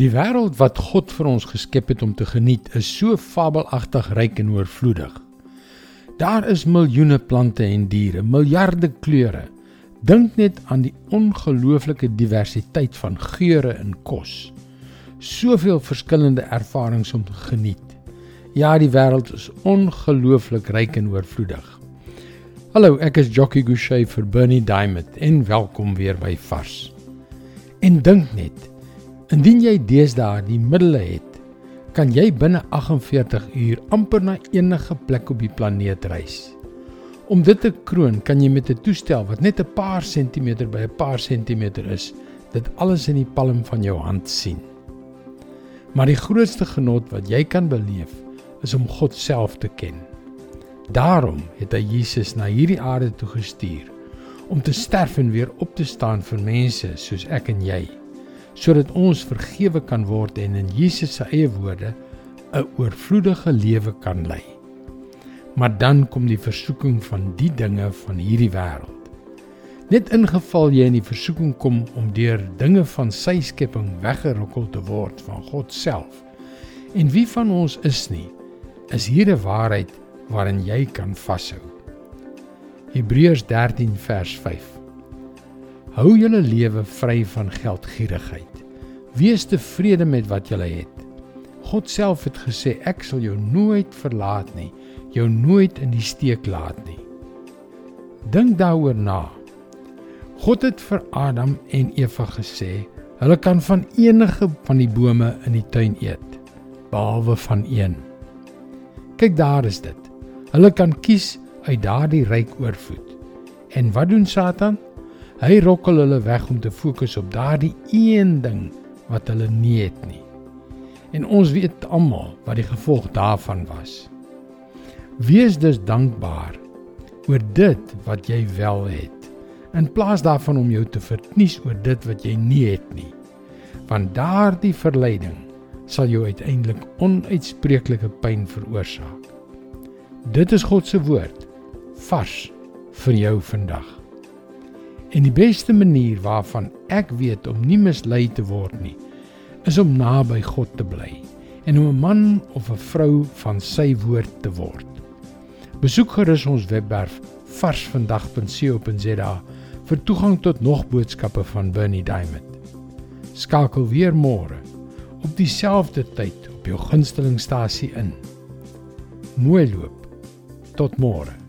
Die wêreld wat God vir ons geskep het om te geniet, is so fabelagtig ryk en oorvloedig. Daar is miljoene plante en diere, miljarde kleure. Dink net aan die ongelooflike diversiteit van geure in kos. Soveel verskillende ervarings om te geniet. Ja, die wêreld is ongelooflik ryk en oorvloedig. Hallo, ek is Jockey Gouchee vir Bernie Diamond en welkom weer by Vars. En dink net, Indien jy deesdae die middele het, kan jy binne 48 uur amper na enige plek op die planeet reis. Om dit te kroon, kan jy met 'n toestel wat net 'n paar sentimeter by 'n paar sentimeter is, dit alles in die palm van jou hand sien. Maar die grootste genot wat jy kan beleef, is om God self te ken. Daarom het hy Jesus na hierdie aarde toe gestuur om te sterf en weer op te staan vir mense soos ek en jy sodat ons vergewe kan word en in Jesus se eie woorde 'n oorvloedige lewe kan lei. Maar dan kom die versoeking van die dinge van hierdie wêreld. Net ingeval jy in die versoeking kom om deur dinge van sy skepping weggerokkel te word van God self. En wie van ons is nie, is hier 'n waarheid waarin jy kan vashou. Hebreërs 13 vers 5 Hou julle lewe vry van geldgierigheid. Wees tevrede met wat julle het. God self het gesê ek sal jou nooit verlaat nie, jou nooit in die steek laat nie. Dink daaroor na. God het vir Adam en Eva gesê, hulle kan van enige van die bome in die tuin eet, behalwe van een. Kyk daar is dit. Hulle kan kies uit daardie ryk oorvloed. En wat doen Satan? Hy rokkel hulle weg om te fokus op daardie een ding wat hulle nie het nie. En ons weet almal wat die gevolg daarvan was. Wees dus dankbaar oor dit wat jy wel het in plaas daarvan om jou te verknies oor dit wat jy nie het nie. Want daardie verleiding sal jou uiteindelik onuitspreeklike pyn veroorsaak. Dit is God se woord vars vir jou vandag. En die beste manier waarvan ek weet om nie mislei te word nie, is om naby God te bly en om 'n man of 'n vrou van sy woord te word. Besoek gerus ons webwerf varsvandag.co.za vir toegang tot nog boodskappe van Bernie Diamond. Skakel weer môre op dieselfde tyd op jou gunstelingstasie in. Mooi loop. Tot môre.